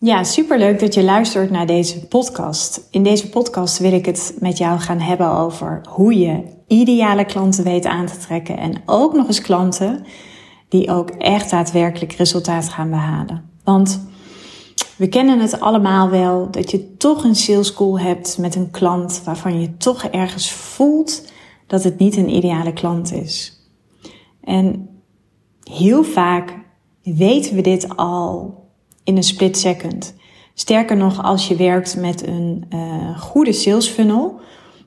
Ja, superleuk dat je luistert naar deze podcast. In deze podcast wil ik het met jou gaan hebben over hoe je ideale klanten weet aan te trekken en ook nog eens klanten die ook echt daadwerkelijk resultaat gaan behalen. Want we kennen het allemaal wel dat je toch een sales call hebt met een klant waarvan je toch ergens voelt dat het niet een ideale klant is. En heel vaak weten we dit al in een split second. Sterker nog, als je werkt met een uh, goede sales funnel,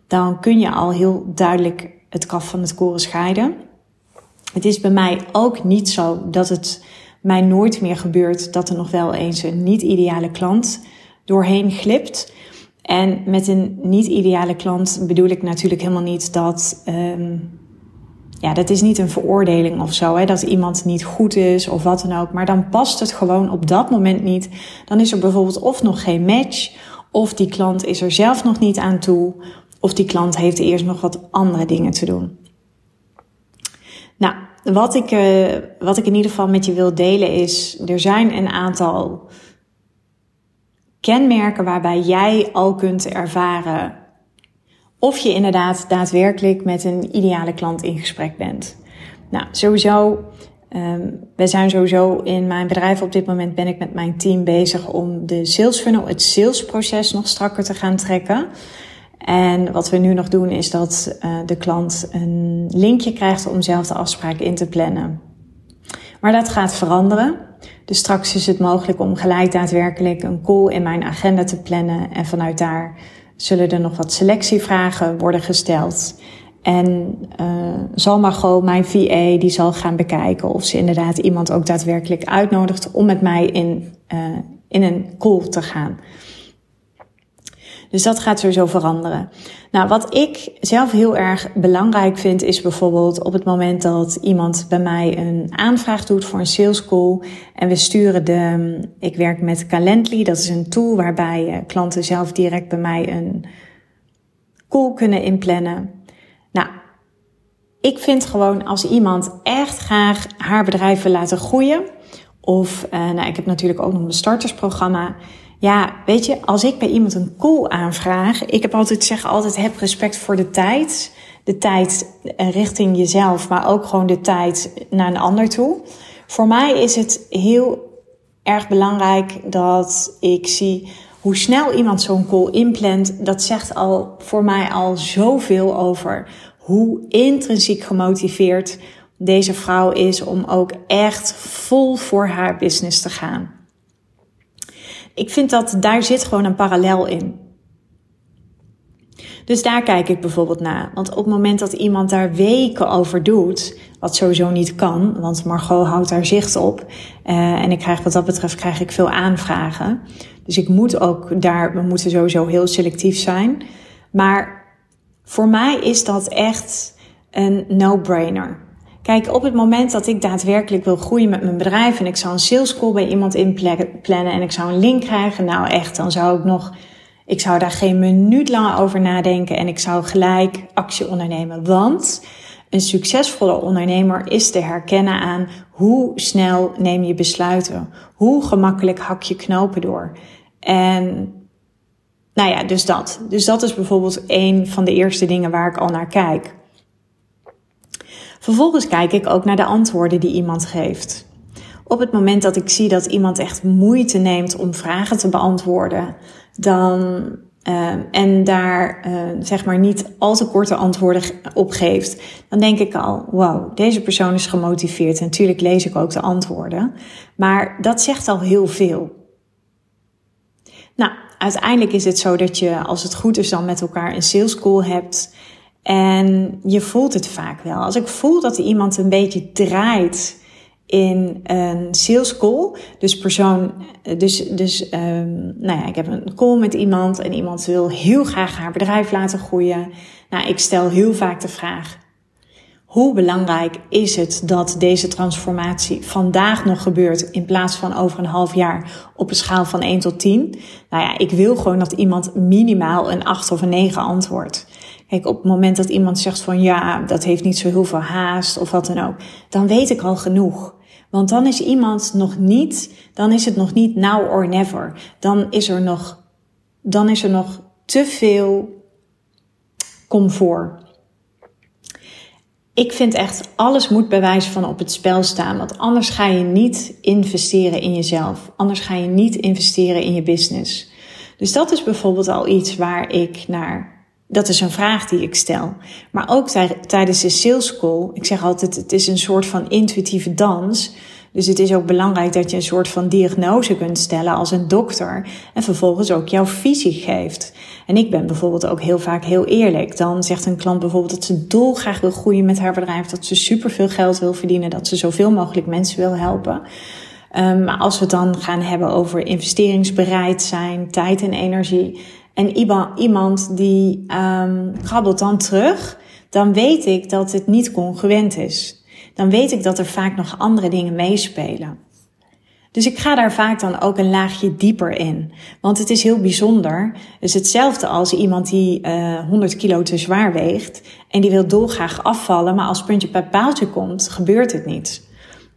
dan kun je al heel duidelijk het kaf van het koren scheiden. Het is bij mij ook niet zo dat het mij nooit meer gebeurt dat er nog wel eens een niet-ideale klant doorheen glipt. En met een niet-ideale klant bedoel ik natuurlijk helemaal niet dat um, ja, dat is niet een veroordeling of zo, hè, dat iemand niet goed is of wat dan ook. Maar dan past het gewoon op dat moment niet. Dan is er bijvoorbeeld of nog geen match, of die klant is er zelf nog niet aan toe, of die klant heeft eerst nog wat andere dingen te doen. Nou, wat ik, uh, wat ik in ieder geval met je wil delen is, er zijn een aantal kenmerken waarbij jij al kunt ervaren of je inderdaad daadwerkelijk met een ideale klant in gesprek bent. Nou, sowieso, um, we zijn sowieso in mijn bedrijf op dit moment ben ik met mijn team bezig om de sales funnel, het salesproces nog strakker te gaan trekken. En wat we nu nog doen is dat uh, de klant een linkje krijgt om zelf de afspraak in te plannen. Maar dat gaat veranderen. Dus straks is het mogelijk om gelijk daadwerkelijk een call in mijn agenda te plannen en vanuit daar zullen er nog wat selectievragen worden gesteld. En uh, zal Margot, mijn VA, die zal gaan bekijken of ze inderdaad iemand ook daadwerkelijk uitnodigt om met mij in, uh, in een call te gaan. Dus dat gaat sowieso veranderen. Nou, wat ik zelf heel erg belangrijk vind, is bijvoorbeeld op het moment dat iemand bij mij een aanvraag doet voor een sales call. En we sturen de, ik werk met Calendly, dat is een tool waarbij eh, klanten zelf direct bij mij een call kunnen inplannen. Nou, ik vind gewoon als iemand echt graag haar bedrijf wil laten groeien. Of, uh, nou, ik heb natuurlijk ook nog een startersprogramma. Ja, weet je, als ik bij iemand een call aanvraag, ik heb altijd zeg altijd heb respect voor de tijd. De tijd richting jezelf, maar ook gewoon de tijd naar een ander toe. Voor mij is het heel erg belangrijk dat ik zie hoe snel iemand zo'n call inplant. Dat zegt al voor mij al zoveel over hoe intrinsiek gemotiveerd deze vrouw is om ook echt vol voor haar business te gaan. Ik vind dat daar zit gewoon een parallel in. Dus daar kijk ik bijvoorbeeld naar. Want op het moment dat iemand daar weken over doet, wat sowieso niet kan, want Margot houdt daar zicht op. Uh, en ik krijg wat dat betreft krijg ik veel aanvragen. Dus ik moet ook daar, we moeten sowieso heel selectief zijn. Maar voor mij is dat echt een no-brainer. Kijk, op het moment dat ik daadwerkelijk wil groeien met mijn bedrijf en ik zou een sales call bij iemand inplannen en ik zou een link krijgen, nou echt, dan zou ik nog, ik zou daar geen minuut langer over nadenken en ik zou gelijk actie ondernemen. Want een succesvolle ondernemer is te herkennen aan hoe snel neem je besluiten, hoe gemakkelijk hak je knopen door. En nou ja, dus dat. Dus dat is bijvoorbeeld een van de eerste dingen waar ik al naar kijk. Vervolgens kijk ik ook naar de antwoorden die iemand geeft. Op het moment dat ik zie dat iemand echt moeite neemt om vragen te beantwoorden, dan uh, en daar uh, zeg maar niet al te korte antwoorden op geeft, dan denk ik al, wow, deze persoon is gemotiveerd. En natuurlijk lees ik ook de antwoorden, maar dat zegt al heel veel. Nou, uiteindelijk is het zo dat je, als het goed is, dan met elkaar een sales call hebt. En je voelt het vaak wel. Als ik voel dat iemand een beetje draait in een sales call, dus persoon, dus, dus um, nou ja, ik heb een call met iemand en iemand wil heel graag haar bedrijf laten groeien. Nou, ik stel heel vaak de vraag: hoe belangrijk is het dat deze transformatie vandaag nog gebeurt in plaats van over een half jaar op een schaal van 1 tot 10? Nou ja, ik wil gewoon dat iemand minimaal een 8 of een 9 antwoordt. Kijk, op het moment dat iemand zegt van ja, dat heeft niet zo heel veel haast of wat dan ook, dan weet ik al genoeg. Want dan is iemand nog niet, dan is het nog niet now or never. Dan is er nog, dan is er nog te veel comfort. Ik vind echt, alles moet bij wijze van op het spel staan. Want anders ga je niet investeren in jezelf. Anders ga je niet investeren in je business. Dus dat is bijvoorbeeld al iets waar ik naar. Dat is een vraag die ik stel. Maar ook tijdens de sales call. Ik zeg altijd, het is een soort van intuïtieve dans. Dus het is ook belangrijk dat je een soort van diagnose kunt stellen als een dokter en vervolgens ook jouw visie geeft. En ik ben bijvoorbeeld ook heel vaak heel eerlijk. Dan zegt een klant bijvoorbeeld dat ze dolgraag wil groeien met haar bedrijf, dat ze superveel geld wil verdienen, dat ze zoveel mogelijk mensen wil helpen. Um, maar als we het dan gaan hebben over investeringsbereid zijn, tijd en energie. En iemand die um, krabbelt dan terug, dan weet ik dat het niet congruent is dan weet ik dat er vaak nog andere dingen meespelen. Dus ik ga daar vaak dan ook een laagje dieper in. Want het is heel bijzonder. Dus hetzelfde als iemand die uh, eh, 100 kilo te zwaar weegt en die wil dolgraag afvallen, maar als puntje bij paaltje komt, gebeurt het niet.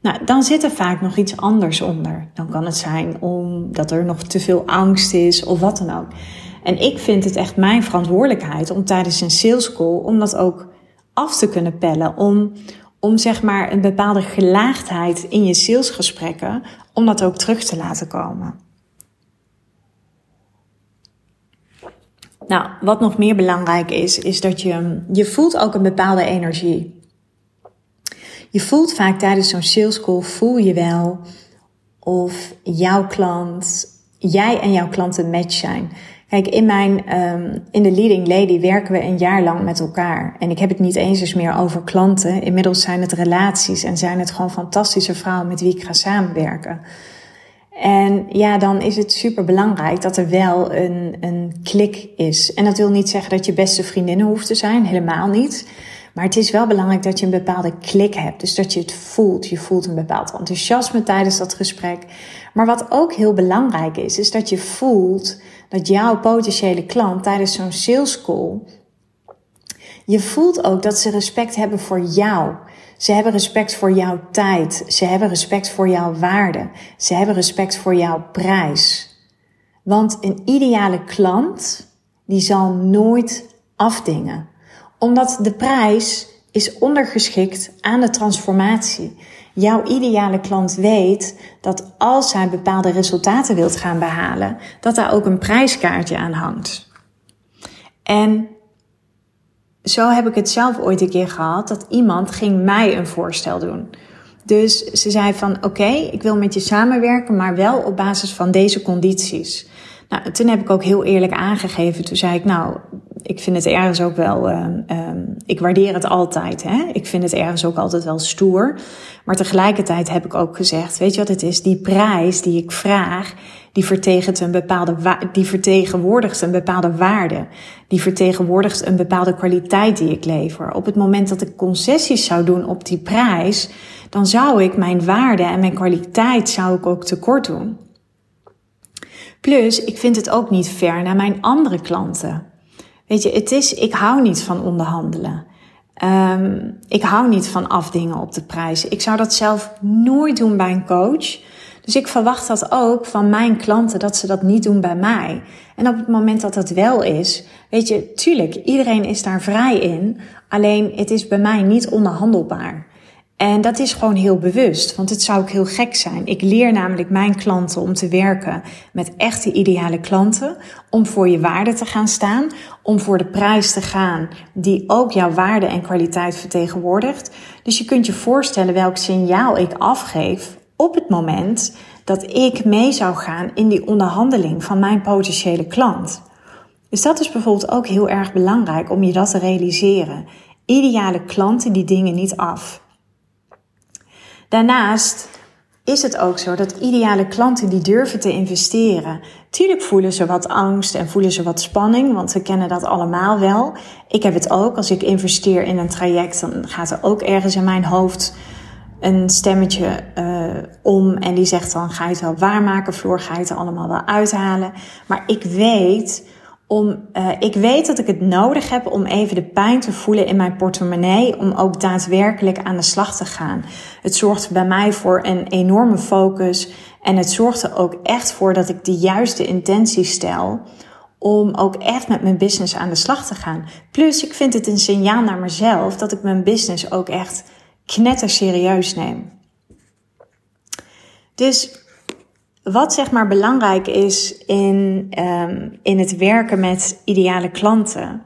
Nou, dan zit er vaak nog iets anders onder. Dan kan het zijn omdat er nog te veel angst is of wat dan ook. En ik vind het echt mijn verantwoordelijkheid om tijdens een sales call om dat ook af te kunnen pellen. Om, om zeg maar een bepaalde gelaagdheid in je salesgesprekken, om dat ook terug te laten komen. Nou, wat nog meer belangrijk is, is dat je, je voelt ook een bepaalde energie. Je voelt vaak tijdens zo'n sales call, voel je wel of jouw klant, jij en jouw klant een match zijn. Kijk, in mijn, um, in de Leading Lady werken we een jaar lang met elkaar. En ik heb het niet eens eens meer over klanten. Inmiddels zijn het relaties en zijn het gewoon fantastische vrouwen met wie ik ga samenwerken. En ja, dan is het super belangrijk dat er wel een, een klik is. En dat wil niet zeggen dat je beste vriendinnen hoeft te zijn, helemaal niet. Maar het is wel belangrijk dat je een bepaalde klik hebt. Dus dat je het voelt. Je voelt een bepaald enthousiasme tijdens dat gesprek. Maar wat ook heel belangrijk is, is dat je voelt dat jouw potentiële klant tijdens zo'n sales call, je voelt ook dat ze respect hebben voor jou. Ze hebben respect voor jouw tijd. Ze hebben respect voor jouw waarde. Ze hebben respect voor jouw prijs. Want een ideale klant, die zal nooit afdingen. Omdat de prijs is ondergeschikt aan de transformatie. Jouw ideale klant weet dat als hij bepaalde resultaten wilt gaan behalen, dat daar ook een prijskaartje aan hangt. En zo heb ik het zelf ooit een keer gehad dat iemand ging mij een voorstel doen. Dus ze zei van oké, ik wil met je samenwerken, maar wel op basis van deze condities. Nou, toen heb ik ook heel eerlijk aangegeven. Toen zei ik, nou, ik vind het ergens ook wel, uh, ik waardeer het altijd. Hè? Ik vind het ergens ook altijd wel stoer. Maar tegelijkertijd heb ik ook gezegd, weet je wat het is? Die prijs die ik vraag, die vertegenwoordigt een bepaalde, die vertegenwoordigt een bepaalde waarde. Die vertegenwoordigt een bepaalde kwaliteit die ik lever. Op het moment dat ik concessies zou doen op die prijs, dan zou ik mijn waarde en mijn kwaliteit zou ik ook tekort doen. Plus, ik vind het ook niet fair naar mijn andere klanten. Weet je, het is, ik hou niet van onderhandelen. Um, ik hou niet van afdingen op de prijs. Ik zou dat zelf nooit doen bij een coach. Dus ik verwacht dat ook van mijn klanten, dat ze dat niet doen bij mij. En op het moment dat dat wel is, weet je, tuurlijk, iedereen is daar vrij in. Alleen het is bij mij niet onderhandelbaar. En dat is gewoon heel bewust, want het zou ook heel gek zijn. Ik leer namelijk mijn klanten om te werken met echte ideale klanten, om voor je waarde te gaan staan, om voor de prijs te gaan die ook jouw waarde en kwaliteit vertegenwoordigt. Dus je kunt je voorstellen welk signaal ik afgeef op het moment dat ik mee zou gaan in die onderhandeling van mijn potentiële klant. Dus dat is bijvoorbeeld ook heel erg belangrijk om je dat te realiseren. Ideale klanten die dingen niet af. Daarnaast is het ook zo dat ideale klanten die durven te investeren. Tuurlijk voelen ze wat angst en voelen ze wat spanning, want we kennen dat allemaal wel. Ik heb het ook. Als ik investeer in een traject, dan gaat er ook ergens in mijn hoofd een stemmetje uh, om en die zegt dan: ga je het wel waarmaken, Floor, ga je het er allemaal wel uithalen. Maar ik weet Om, uh, ik weet dat ik het nodig heb om even de pijn te voelen in mijn portemonnee, om ook daadwerkelijk aan de slag te gaan. Het zorgt bij mij voor een enorme focus en het zorgt er ook echt voor dat ik de juiste intentie stel om ook echt met mijn business aan de slag te gaan. Plus, ik vind het een signaal naar mezelf dat ik mijn business ook echt knetter serieus neem. Dus wat zeg maar belangrijk is in, um, in het werken met ideale klanten,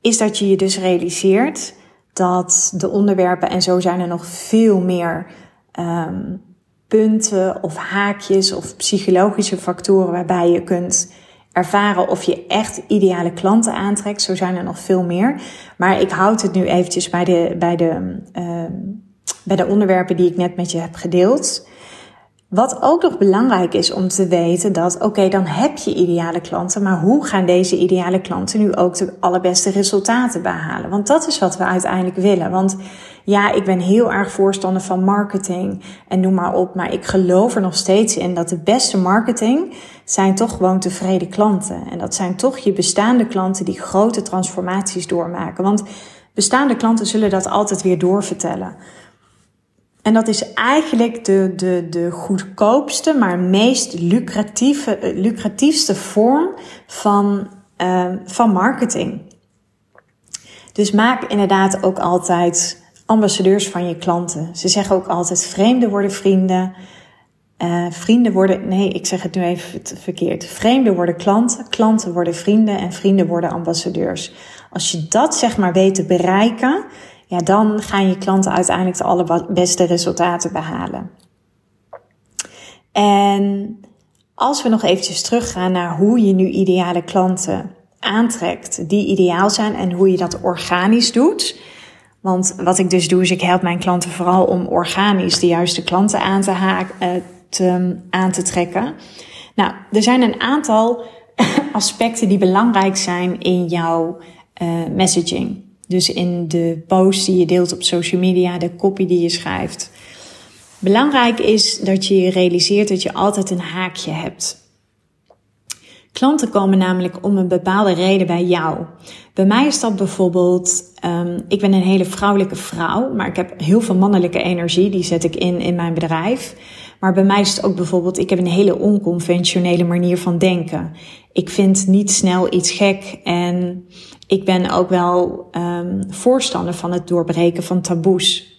is dat je je dus realiseert dat de onderwerpen, en zo zijn er nog veel meer um, punten of haakjes of psychologische factoren waarbij je kunt ervaren of je echt ideale klanten aantrekt. Zo zijn er nog veel meer. Maar ik houd het nu eventjes bij de, bij de, uh, bij de onderwerpen die ik net met je heb gedeeld. Wat ook nog belangrijk is om te weten dat, oké, dan heb je ideale klanten, maar hoe gaan deze ideale klanten nu ook de allerbeste resultaten behalen? Want dat is wat we uiteindelijk willen. Want ja, ik ben heel erg voorstander van marketing en noem maar op, maar ik geloof er nog steeds in dat de beste marketing zijn toch gewoon tevreden klanten. En dat zijn toch je bestaande klanten die grote transformaties doormaken. Want bestaande klanten zullen dat altijd weer doorvertellen. En dat is eigenlijk de, de, de goedkoopste, maar meest lucratieve, eh, lucratiefste vorm van, uh, van marketing. Dus maak inderdaad ook altijd ambassadeurs van je klanten. Ze zeggen ook altijd: vreemden worden vrienden. Uh, vrienden worden, nee, ik zeg het nu even verkeerd. Vreemden worden klanten, klanten worden vrienden en vrienden worden ambassadeurs. Als je dat zeg maar weet te bereiken, ja, dan gaan je klanten uiteindelijk de allerbeste resultaten behalen. En als we nog eventjes teruggaan naar hoe je nu ideale klanten aantrekt die ideaal zijn en hoe je dat organisch doet. Want wat ik dus doe, is ik help mijn klanten vooral om organisch de juiste klanten aan te, eh, te, aan te trekken. Nou, er zijn een aantal aspecten die belangrijk zijn in jouw uh, messaging. Dus in de post die je deelt op social media, de copy die je schrijft. Belangrijk is dat je je realiseert dat je altijd een haakje hebt. Klanten komen namelijk om een bepaalde reden bij jou. Bij mij is dat bijvoorbeeld, um, ik ben een hele vrouwelijke vrouw, maar ik heb heel veel mannelijke energie, die zet ik in in mijn bedrijf. Maar bij mij is het ook bijvoorbeeld, ik heb een hele onconventionele manier van denken. Ik vind niet snel iets gek en ik ben ook wel um, voorstander van het doorbreken van taboes.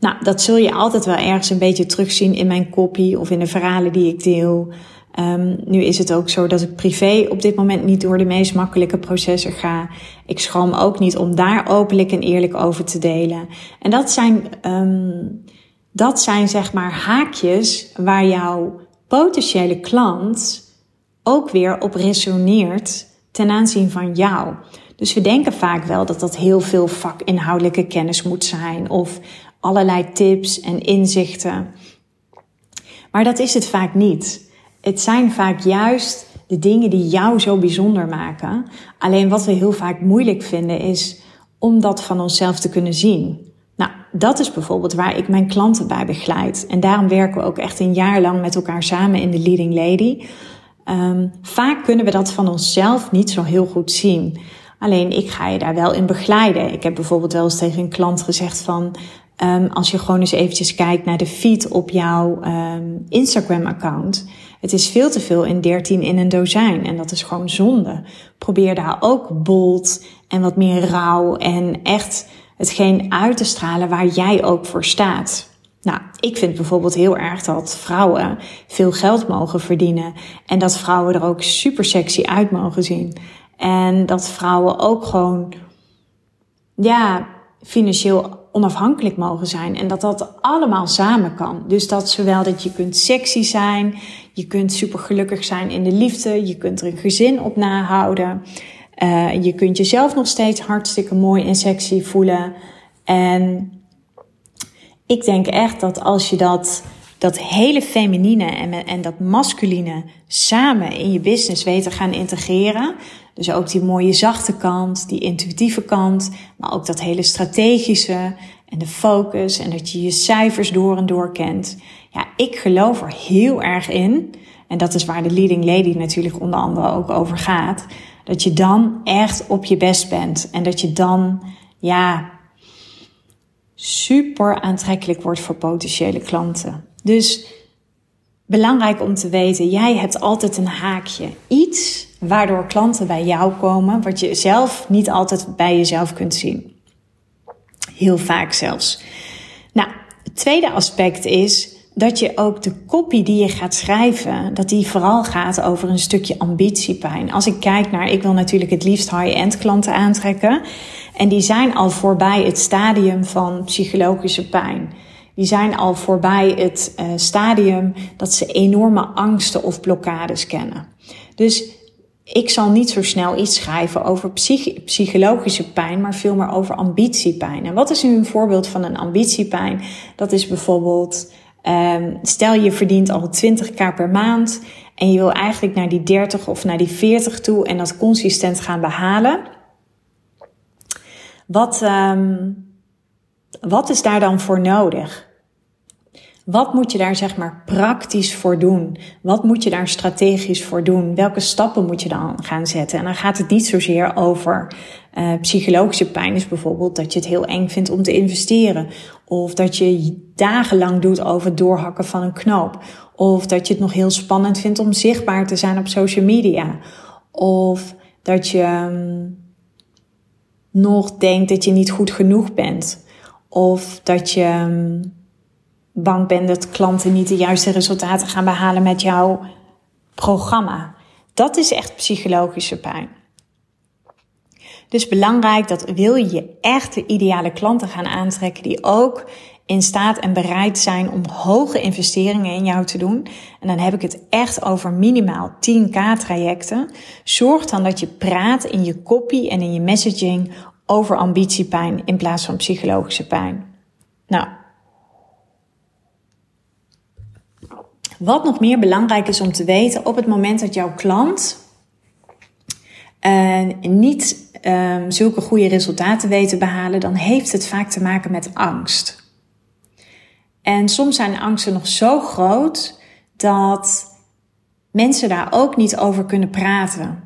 Nou, dat zul je altijd wel ergens een beetje terugzien in mijn copy of in de verhalen die ik deel. Um, nu is het ook zo dat ik privé op dit moment niet door de meest makkelijke processen ga. Ik schroom ook niet om daar openlijk en eerlijk over te delen. En dat zijn, um, dat zijn zeg maar haakjes waar jouw potentiële klant ook weer op resoneert ten aanzien van jou. Dus we denken vaak wel dat dat heel veel vakinhoudelijke kennis moet zijn of allerlei tips en inzichten. Maar dat is het vaak niet. Het zijn vaak juist de dingen die jou zo bijzonder maken. Alleen wat we heel vaak moeilijk vinden is om dat van onszelf te kunnen zien. Nou, dat is bijvoorbeeld waar ik mijn klanten bij begeleid. En daarom werken we ook echt een jaar lang met elkaar samen in de Leading Lady. Um, vaak kunnen we dat van onszelf niet zo heel goed zien. Alleen ik ga je daar wel in begeleiden. Ik heb bijvoorbeeld wel eens tegen een klant gezegd van... Um, als je gewoon eens eventjes kijkt naar de feed op jouw um, Instagram-account. Het is veel te veel in 13 in een dozijn en dat is gewoon zonde. Probeer daar ook bold en wat meer rauw en echt hetgeen uit te stralen waar jij ook voor staat. Nou, ik vind bijvoorbeeld heel erg dat vrouwen veel geld mogen verdienen en dat vrouwen er ook super sexy uit mogen zien. En dat vrouwen ook gewoon, ja, financieel onafhankelijk mogen zijn. En dat dat allemaal samen kan. Dus dat zowel dat je kunt sexy zijn, je kunt super gelukkig zijn in de liefde, je kunt er een gezin op nahouden. Uh, je kunt jezelf nog steeds hartstikke mooi en sexy voelen. En ik denk echt dat als je dat, dat hele feminine en, en dat masculine samen in je business weet te gaan integreren. Dus ook die mooie zachte kant, die intuïtieve kant, maar ook dat hele strategische en de focus en dat je je cijfers door en door kent. Ja, ik geloof er heel erg in en dat is waar de leading lady natuurlijk onder andere ook over gaat, dat je dan echt op je best bent en dat je dan, ja, super aantrekkelijk wordt voor potentiële klanten. Dus belangrijk om te weten, jij hebt altijd een haakje. Iets waardoor klanten bij jou komen, wat je zelf niet altijd bij jezelf kunt zien. Heel vaak zelfs. Nou, het tweede aspect is dat je ook de kopie die je gaat schrijven, dat die vooral gaat over een stukje ambitiepijn. Als ik kijk naar, ik wil natuurlijk het liefst high-end klanten aantrekken. En die zijn al voorbij het stadium van psychologische pijn. Die zijn al voorbij het uh, stadium dat ze enorme angsten of blokkades kennen. Dus ik zal niet zo snel iets schrijven over psych psychologische pijn, maar veel meer over ambitiepijn. En wat is nu een voorbeeld van een ambitiepijn? Dat is bijvoorbeeld, um, stel je verdient al 20k per maand en je wil eigenlijk naar die 30 of naar die 40 toe en dat consistent gaan behalen. Wat, um, wat is daar dan voor nodig? Wat moet je daar zeg maar praktisch voor doen? Wat moet je daar strategisch voor doen? Welke stappen moet je dan gaan zetten? En dan gaat het niet zozeer over uh, psychologische pijn, is bijvoorbeeld dat je het heel eng vindt om te investeren. Of dat je dagenlang doet over het doorhakken van een knoop. Of dat je het nog heel spannend vindt om zichtbaar te zijn op social media. Of dat je um, nog denkt dat je niet goed genoeg bent. Of dat je um, bang bent dat klanten niet de juiste resultaten gaan behalen met jouw programma. Dat is echt psychologische pijn. Dus belangrijk dat wil je echt de ideale klanten gaan aantrekken die ook in staat en bereid zijn om hoge investeringen in jou te doen. En dan heb ik het echt over minimaal 10k trajecten. Zorg dan dat je praat in je copy en in je messaging over ambitiepijn in plaats van psychologische pijn. Nou, Wat nog meer belangrijk is om te weten, op het moment dat jouw klant uh, niet um, zulke goede resultaten weet te behalen, dan heeft het vaak te maken met angst. En soms zijn angsten nog zo groot dat mensen daar ook niet over kunnen praten.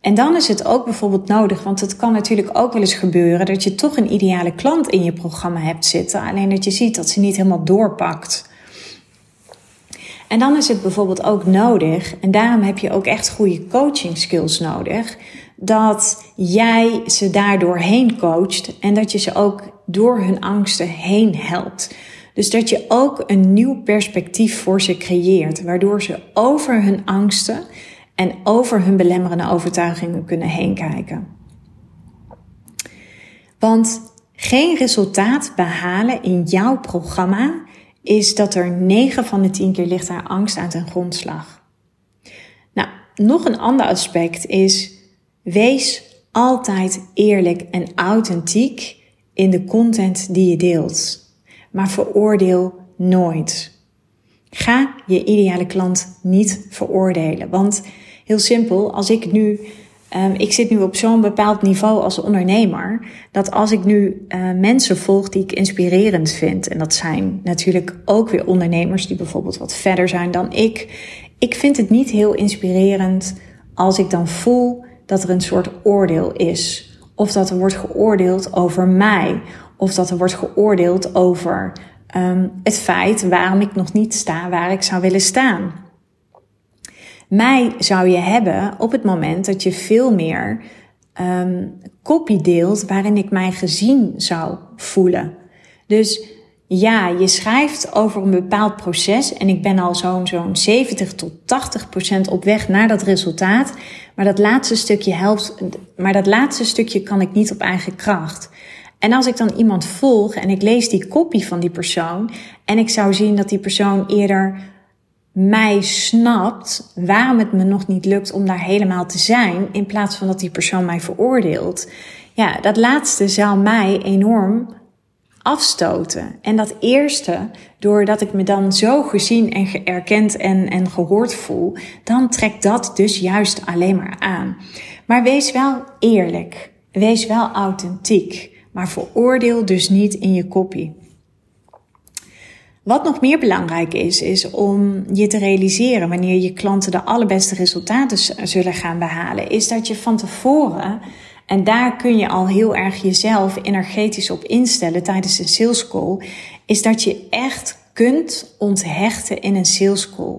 En dan is het ook bijvoorbeeld nodig, want het kan natuurlijk ook wel eens gebeuren dat je toch een ideale klant in je programma hebt zitten, alleen dat je ziet dat ze niet helemaal doorpakt. En dan is het bijvoorbeeld ook nodig, en daarom heb je ook echt goede coaching skills nodig, dat jij ze daardoor heen coacht en dat je ze ook door hun angsten heen helpt. Dus dat je ook een nieuw perspectief voor ze creëert, waardoor ze over hun angsten en over hun belemmerende overtuigingen kunnen heen kijken. Want geen resultaat behalen in jouw programma is dat er 9 van de 10 keer ligt daar angst aan ten grondslag. Nou, nog een ander aspect is, wees altijd eerlijk en authentiek in de content die je deelt. Maar veroordeel nooit. Ga je ideale klant niet veroordelen. Want heel simpel, als ik nu Um, ik zit nu op zo'n bepaald niveau als ondernemer, dat als ik nu uh, mensen volg die ik inspirerend vind, en dat zijn natuurlijk ook weer ondernemers die bijvoorbeeld wat verder zijn dan ik, ik vind het niet heel inspirerend als ik dan voel dat er een soort oordeel is. Of dat er wordt geoordeeld over mij. Of dat er wordt geoordeeld over um, het feit waarom ik nog niet sta waar ik zou willen staan. Mij zou je hebben op het moment dat je veel meer um, copy deelt waarin ik mij gezien zou voelen. Dus ja, je schrijft over een bepaald proces en ik ben al zo'n zo'n 70 tot 80 procent op weg naar dat resultaat. Maar dat laatste stukje helpt, maar dat laatste stukje kan ik niet op eigen kracht. En als ik dan iemand volg en ik lees die kopie van die persoon en ik zou zien dat die persoon eerder mij snapt waarom het me nog niet lukt om daar helemaal te zijn, in plaats van dat die persoon mij veroordeelt. Ja, dat laatste zou mij enorm afstoten. En dat eerste, doordat ik me dan zo gezien en erkend en, en gehoord voel, dan trekt dat dus juist alleen maar aan. Maar wees wel eerlijk. Wees wel authentiek. Maar veroordeel dus niet in je kopie. Wat nog meer belangrijk is, is om je te realiseren wanneer je klanten de allerbeste resultaten zullen gaan behalen, is dat je van tevoren, en daar kun je al heel erg jezelf energetisch op instellen tijdens een sales call, is dat je echt kunt onthechten in een sales call.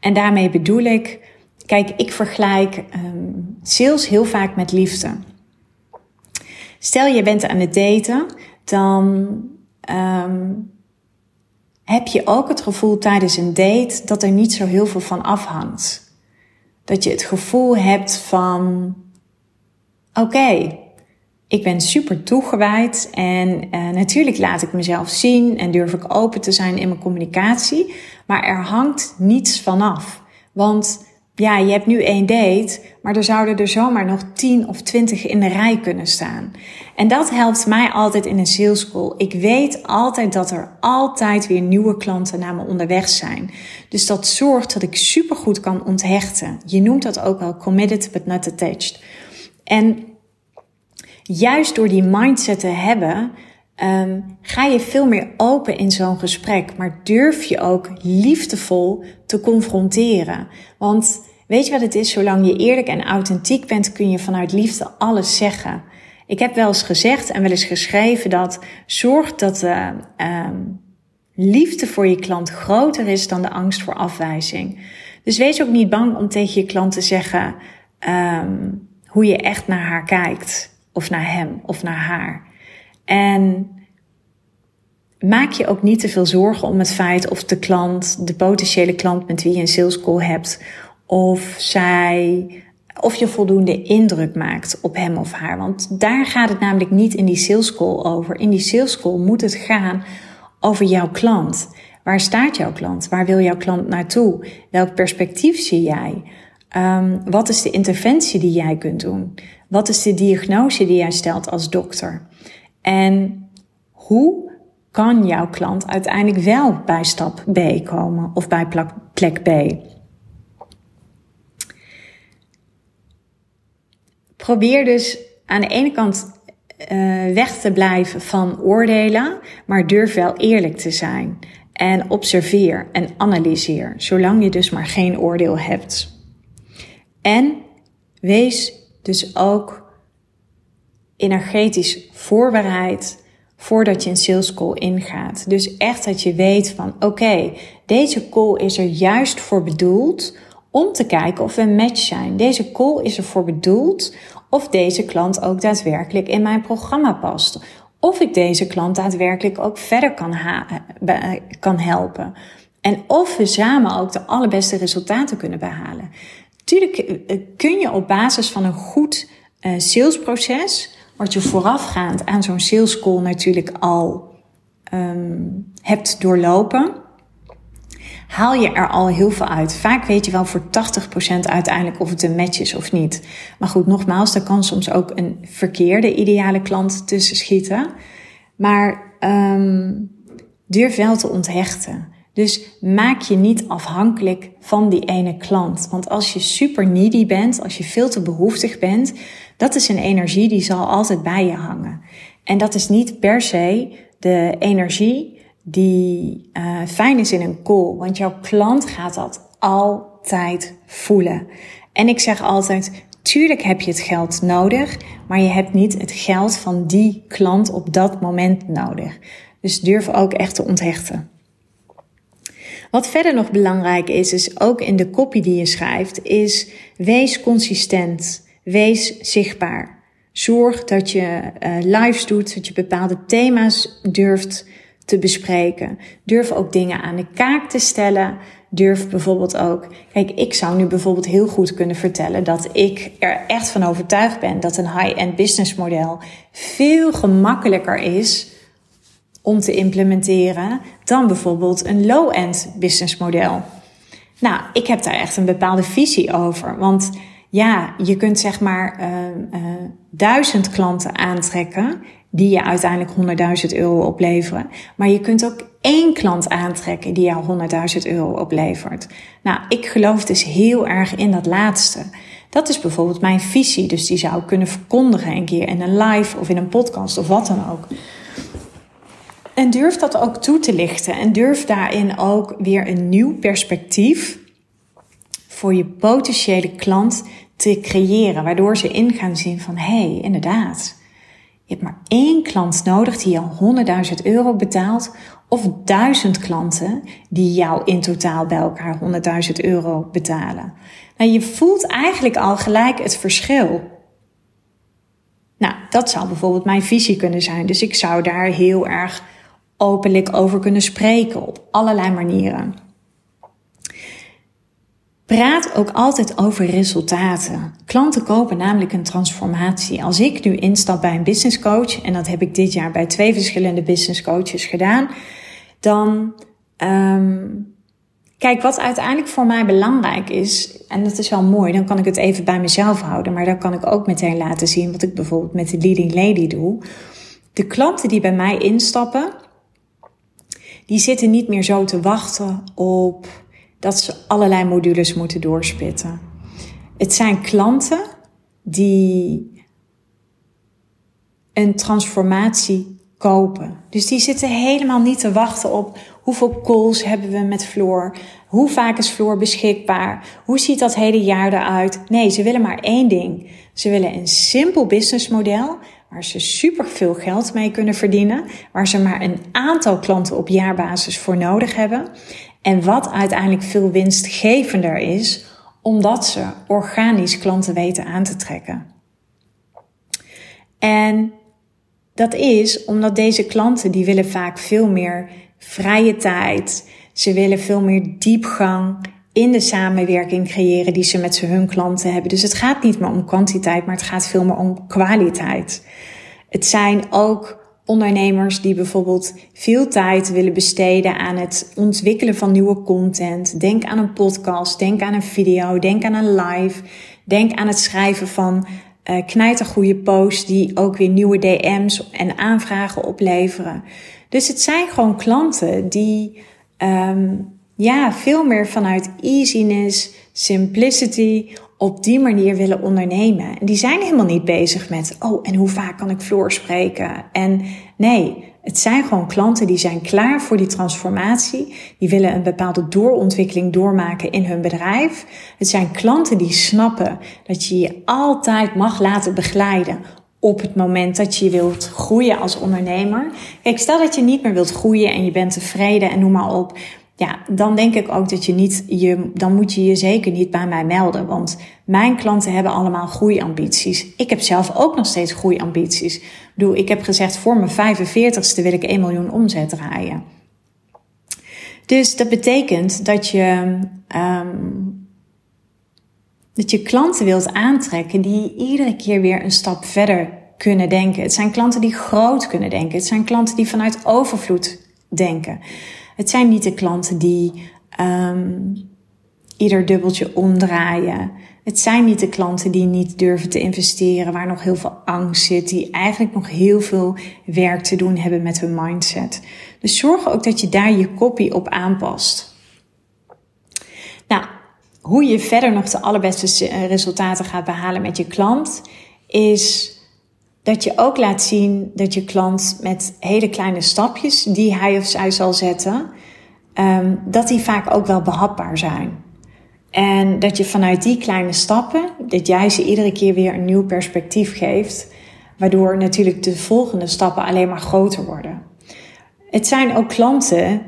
En daarmee bedoel ik, kijk, ik vergelijk um, sales heel vaak met liefde. Stel je bent aan het daten, dan um, heb je ook het gevoel tijdens een date dat er niet zo heel veel van afhangt. Dat je het gevoel hebt van: oké, ik ben super toegewijd en uh, natuurlijk laat ik mezelf zien en durf ik open te zijn in mijn communicatie, maar er hangt niets vanaf. Want ja, je hebt nu één date, maar er zouden er zomaar nog tien of twintig in de rij kunnen staan. En dat helpt mij altijd in een sales. Ik weet altijd dat er altijd weer nieuwe klanten naar me onderweg zijn. Dus dat zorgt dat ik supergoed kan onthechten. Je noemt dat ook wel committed but not attached. En juist door die mindset te hebben, um, ga je veel meer open in zo'n gesprek. Maar durf je ook liefdevol te confronteren. Want weet je wat het is? Zolang je eerlijk en authentiek bent, kun je vanuit liefde alles zeggen. Ik heb wel eens gezegd en wel eens geschreven dat zorg dat de um, liefde voor je klant groter is dan de angst voor afwijzing. Dus wees ook niet bang om tegen je klant te zeggen um, hoe je echt naar haar kijkt. Of naar hem of naar haar. En maak je ook niet te veel zorgen om het feit of de klant, de potentiële klant met wie je een sales call hebt, of zij, of je voldoende indruk maakt op hem of haar. Want daar gaat het namelijk niet in die sales call over. In die sales call moet het gaan over jouw klant. Waar staat jouw klant? Waar wil jouw klant naartoe? Welk perspectief zie jij? Um, wat is de interventie die jij kunt doen? Wat is de diagnose die jij stelt als dokter? En hoe kan jouw klant uiteindelijk wel bij stap B komen of bij plek B? Probeer dus aan de ene kant uh, weg te blijven van oordelen, maar durf wel eerlijk te zijn. En observeer en analyseer, zolang je dus maar geen oordeel hebt. En wees dus ook energetisch voorbereid voordat je een sales call ingaat. Dus echt dat je weet van oké, deze call is er juist voor bedoeld om te kijken of we een match zijn. Deze call is ervoor bedoeld of deze klant ook daadwerkelijk in mijn programma past. Of ik deze klant daadwerkelijk ook verder kan, kan helpen. En of we samen ook de allerbeste resultaten kunnen behalen. Tuurlijk eh, kun je op basis van een goed uh, salesproces, wat je voorafgaand aan zo'n sales call natuurlijk al um, hebt doorlopen, haal je er al heel veel uit. Vaak weet je wel voor 80% uiteindelijk of het een match is of niet. Maar goed, nogmaals, er kan soms ook een verkeerde ideale klant tussen schieten. Maar um, durf wel te onthechten. Dus maak je niet afhankelijk van die ene klant. Want als je super needy bent, als je veel te behoeftig bent, dat is een energie die zal altijd bij je hangen. En dat is niet per se de energie die uh, fijn is in een call. Want jouw klant gaat dat altijd voelen. En ik zeg altijd, tuurlijk heb je het geld nodig, maar je hebt niet het geld van die klant op dat moment nodig. Dus durf ook echt te onthechten. Wat verder nog belangrijk is, is ook in de copy die je schrijft, is wees consistent, wees zichtbaar. Zorg dat je uh, lives doet, dat je bepaalde thema's durft te bespreken. Durf ook dingen aan de kaak te stellen. Durf bijvoorbeeld ook. Kijk, ik zou nu bijvoorbeeld heel goed kunnen vertellen dat ik er echt van overtuigd ben dat een high-end business model veel gemakkelijker is om te implementeren dan bijvoorbeeld een low-end business model. Nou, ik heb daar echt een bepaalde visie over. Want ja, je kunt zeg maar uh, uh, duizend klanten aantrekken die je uiteindelijk 100.000 euro opleveren. Maar je kunt ook één klant aantrekken die jou 100.000 euro oplevert. Nou, ik geloof dus heel erg in dat laatste. Dat is bijvoorbeeld mijn visie. Dus die zou ik kunnen verkondigen een keer in een live of in een podcast of wat dan ook. En durf dat ook toe te lichten. En durf daarin ook weer een nieuw perspectief voor je potentiële klant te creëren. Waardoor ze in gaan zien van, hé, hey, inderdaad. Je hebt maar één klant nodig die jou 100.000 euro betaalt. Of duizend klanten die jou in totaal bij elkaar 100.000 euro betalen. Nou, je voelt eigenlijk al gelijk het verschil. Nou, dat zou bijvoorbeeld mijn visie kunnen zijn. Dus ik zou daar heel erg openlijk over kunnen spreken op allerlei manieren. Praat ook altijd over resultaten. Klanten kopen namelijk een transformatie. Als ik nu instap bij een business coach, en dat heb ik dit jaar bij twee verschillende business coaches gedaan, dan um, kijk wat uiteindelijk voor mij belangrijk is, en dat is wel mooi, dan kan ik het even bij mezelf houden, maar dan kan ik ook meteen laten zien wat ik bijvoorbeeld met de leading lady doe. De klanten die bij mij instappen, die zitten niet meer zo te wachten op dat ze allerlei modules moeten doorspitten. Het zijn klanten die een transformatie kopen. Dus die zitten helemaal niet te wachten op hoeveel calls hebben we met Floor, hoe vaak is Floor beschikbaar, hoe ziet dat hele jaar eruit. Nee, ze willen maar één ding. Ze willen een simpel businessmodel waar ze super veel geld mee kunnen verdienen, waar ze maar een aantal klanten op jaarbasis voor nodig hebben en wat uiteindelijk veel winstgevender is, omdat ze organisch klanten weten aan te trekken. En dat is omdat deze klanten die willen vaak veel meer vrije tijd. Ze willen veel meer diepgang in de samenwerking creëren die ze met hun klanten hebben. Dus het gaat niet meer om kwantiteit, maar het gaat veel meer om kwaliteit. Het zijn ook ondernemers die bijvoorbeeld veel tijd willen besteden aan het ontwikkelen van nieuwe content. Denk aan een podcast, denk aan een video, denk aan een live, denk aan het schrijven van uh, knijtergoede posts die ook weer nieuwe DM's en aanvragen opleveren. Dus het zijn gewoon klanten die um, ja, veel meer vanuit easiness, simplicity op die manier willen ondernemen. En die zijn helemaal niet bezig met, oh, en hoe vaak kan ik Floor spreken? En nee, het zijn gewoon klanten die zijn klaar voor die transformatie. Die willen een bepaalde doorontwikkeling doormaken in hun bedrijf. Het zijn klanten die snappen dat je je altijd mag laten begeleiden op het moment dat je wilt groeien als ondernemer. Kijk, stel dat je niet meer wilt groeien en je bent tevreden en noem maar op ja, dan denk ik ook dat je niet, je, dan moet je je zeker niet bij mij melden. Want mijn klanten hebben allemaal groeiambities. Ik heb zelf ook nog steeds groeiambities. Ik bedoel, ik heb gezegd voor mijn 45ste wil ik 1 miljoen omzet draaien. Dus dat betekent dat je, um, dat je klanten wilt aantrekken die iedere keer weer een stap verder kunnen denken. Het zijn klanten die groot kunnen denken. Het zijn klanten die vanuit overvloed denken. Het zijn niet de klanten die um, ieder dubbeltje omdraaien. Het zijn niet de klanten die niet durven te investeren, waar nog heel veel angst zit, die eigenlijk nog heel veel werk te doen hebben met hun mindset. Dus zorg ook dat je daar je kopie op aanpast. Nou, hoe je verder nog de allerbeste resultaten gaat behalen met je klant, is dat je ook laat zien dat je klant met hele kleine stapjes die hij of zij zal zetten, um, dat die vaak ook wel behapbaar zijn. En dat je vanuit die kleine stappen, dat jij ze iedere keer weer een nieuw perspectief geeft, waardoor natuurlijk de volgende stappen alleen maar groter worden. Het zijn ook klanten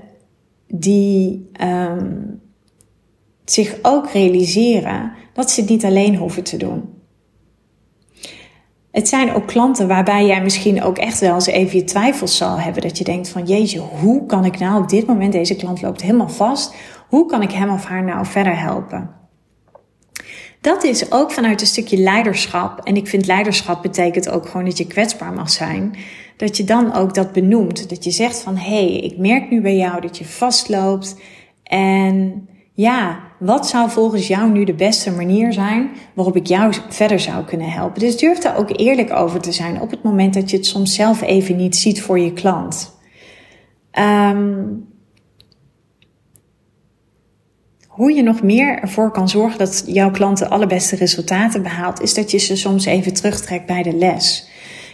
die um, zich ook realiseren dat ze het niet alleen hoeven te doen. Het zijn ook klanten waarbij jij misschien ook echt wel eens even je twijfels zal hebben. Dat je denkt van jeetje, hoe kan ik nou op dit moment, deze klant loopt helemaal vast. Hoe kan ik hem of haar nou verder helpen? Dat is ook vanuit een stukje leiderschap. En ik vind leiderschap betekent ook gewoon dat je kwetsbaar mag zijn. Dat je dan ook dat benoemt. Dat je zegt van hé, hey, ik merk nu bij jou dat je vastloopt. En ja, wat zou volgens jou nu de beste manier zijn waarop ik jou verder zou kunnen helpen? Dus durf daar ook eerlijk over te zijn op het moment dat je het soms zelf even niet ziet voor je klant. Um, hoe je nog meer ervoor kan zorgen dat jouw klant de allerbeste resultaten behaalt, is dat je ze soms even terugtrekt bij de les.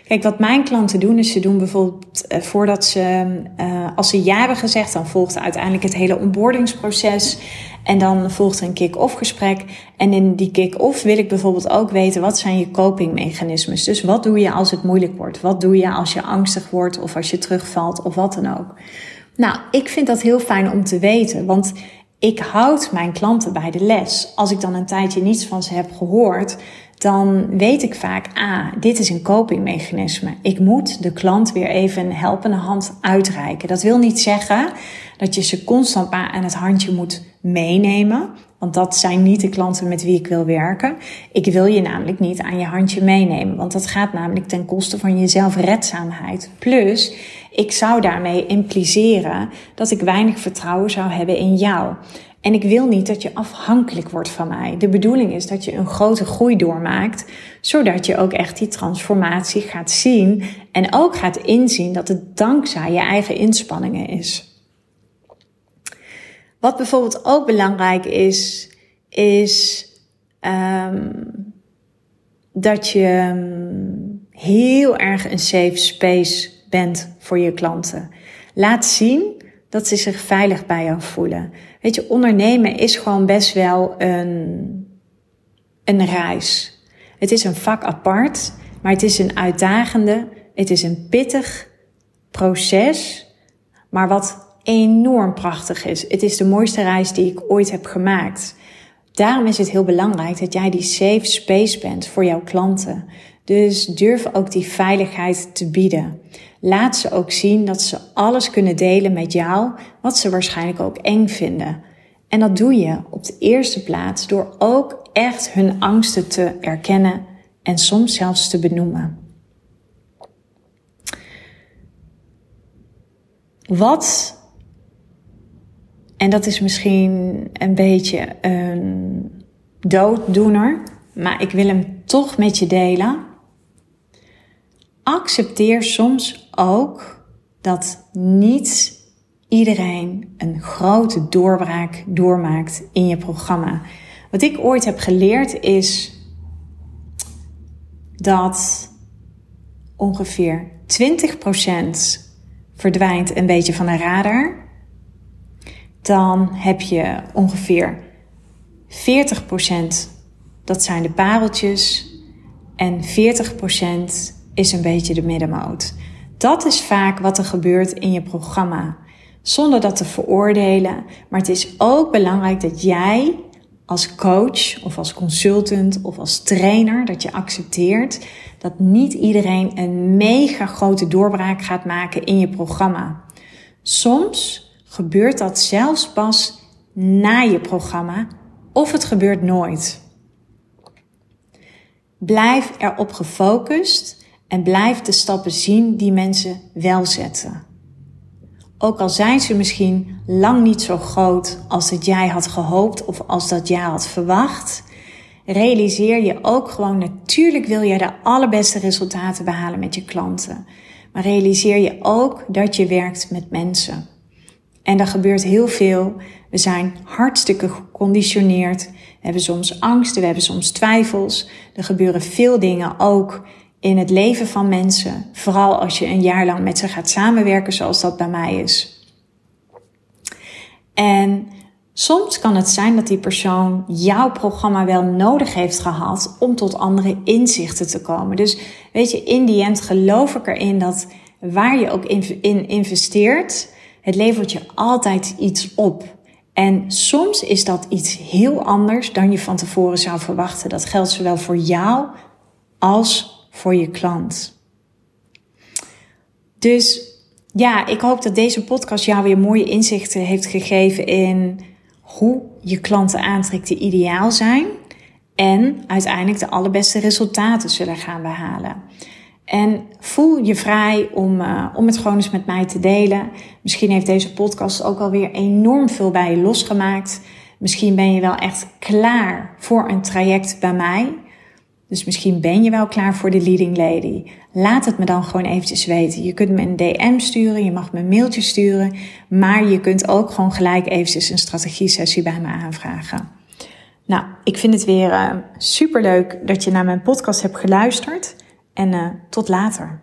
Kijk, wat mijn klanten doen, is ze doen bijvoorbeeld uh, voordat ze, uh, als ze ja hebben gezegd, dan volgt uiteindelijk het hele onboardingsproces. En dan volgt een kick-off gesprek. En in die kick-off wil ik bijvoorbeeld ook weten, wat zijn je copingmechanismes? Dus wat doe je als het moeilijk wordt? Wat doe je als je angstig wordt of als je terugvalt of wat dan ook? Nou, ik vind dat heel fijn om te weten, want ik houd mijn klanten bij de les. Als ik dan een tijdje niets van ze heb gehoord, dan weet ik vaak, ah, dit is een copingmechanisme. Ik moet de klant weer even een helpende hand uitreiken. Dat wil niet zeggen dat je ze constant aan het handje moet meenemen. Want dat zijn niet de klanten met wie ik wil werken. Ik wil je namelijk niet aan je handje meenemen. Want dat gaat namelijk ten koste van je zelfredzaamheid. Plus, ik zou daarmee impliceren dat ik weinig vertrouwen zou hebben in jou. En ik wil niet dat je afhankelijk wordt van mij. De bedoeling is dat je een grote groei doormaakt, zodat je ook echt die transformatie gaat zien en ook gaat inzien dat het dankzij je eigen inspanningen is. Wat bijvoorbeeld ook belangrijk is, is um, dat je ehm, heel erg een safe space bent voor je klanten. Laat zien dat ze zich veilig bij jou voelen. Weet je, ondernemen is gewoon best wel een, een reis. Het is een vak apart, maar het is een uitdagende, het is een pittig proces, maar wat enorm prachtig is. Het is de mooiste reis die ik ooit heb gemaakt. Daarom is het heel belangrijk dat jij die safe space bent voor jouw klanten. Dus durf ook die veiligheid te bieden. Laat ze ook zien dat ze alles kunnen delen met jou, wat ze waarschijnlijk ook eng vinden. En dat doe je op de eerste plaats door ook echt hun angsten te erkennen en soms zelfs te benoemen. Wat, en dat is misschien een beetje een dooddoener, maar ik wil hem toch met je delen accepteer soms ook dat niet iedereen een grote doorbraak doormaakt in je programma. Wat ik ooit heb geleerd is dat ongeveer 20% verdwijnt een beetje van de radar. Dan heb je ongeveer 40% dat zijn de pareltjes en 40% is een beetje de middenmoot. Dat is vaak wat er gebeurt in je programma. Zonder dat te veroordelen. Maar het is ook belangrijk dat jij als coach of als consultant of als trainer, dat je accepteert dat niet iedereen een mega grote doorbraak gaat maken in je programma. Soms gebeurt dat zelfs pas na je programma of het gebeurt nooit. Blijf erop gefocust en blijf de stappen zien die mensen wel zetten. Ook al zijn ze misschien lang niet zo groot als dat jij had gehoopt of als dat jij had verwacht, realiseer je ook gewoon, natuurlijk wil je de allerbeste resultaten behalen met je klanten. Maar realiseer je ook dat je werkt met mensen. En er gebeurt heel veel. We zijn hartstikke geconditioneerd. We hebben soms angsten, we hebben soms twijfels. Er gebeuren veel dingen ook in het leven van mensen. Vooral als je een jaar lang met ze gaat samenwerken, zoals dat bij mij is. En soms kan het zijn dat die persoon jouw programma wel nodig heeft gehad om tot andere inzichten te komen. Dus weet je, in die end geloof ik erin dat waar je ook in investeert, het levert je altijd iets op. En soms is dat iets heel anders dan je van tevoren zou verwachten. Dat geldt zowel voor jou als voor je klant. Dus ja, ik hoop dat deze podcast jou weer mooie inzichten heeft gegeven in hoe je klanten aantrekt die ideaal zijn en uiteindelijk de allerbeste resultaten zullen gaan behalen. En voel je vrij om, uh, om het gewoon eens met mij te delen. Misschien heeft deze podcast ook alweer enorm veel bij je losgemaakt. Misschien ben je wel echt klaar voor een traject bij mij. Dus misschien ben je wel klaar voor de leading lady. Laat het me dan gewoon eventjes weten. Je kunt me een DM sturen, je mag me een mailtje sturen, maar je kunt ook gewoon gelijk eventjes een strategie sessie bij me aanvragen. Nou, ik vind het weer uh, super leuk dat je naar mijn podcast hebt geluisterd. En tot later.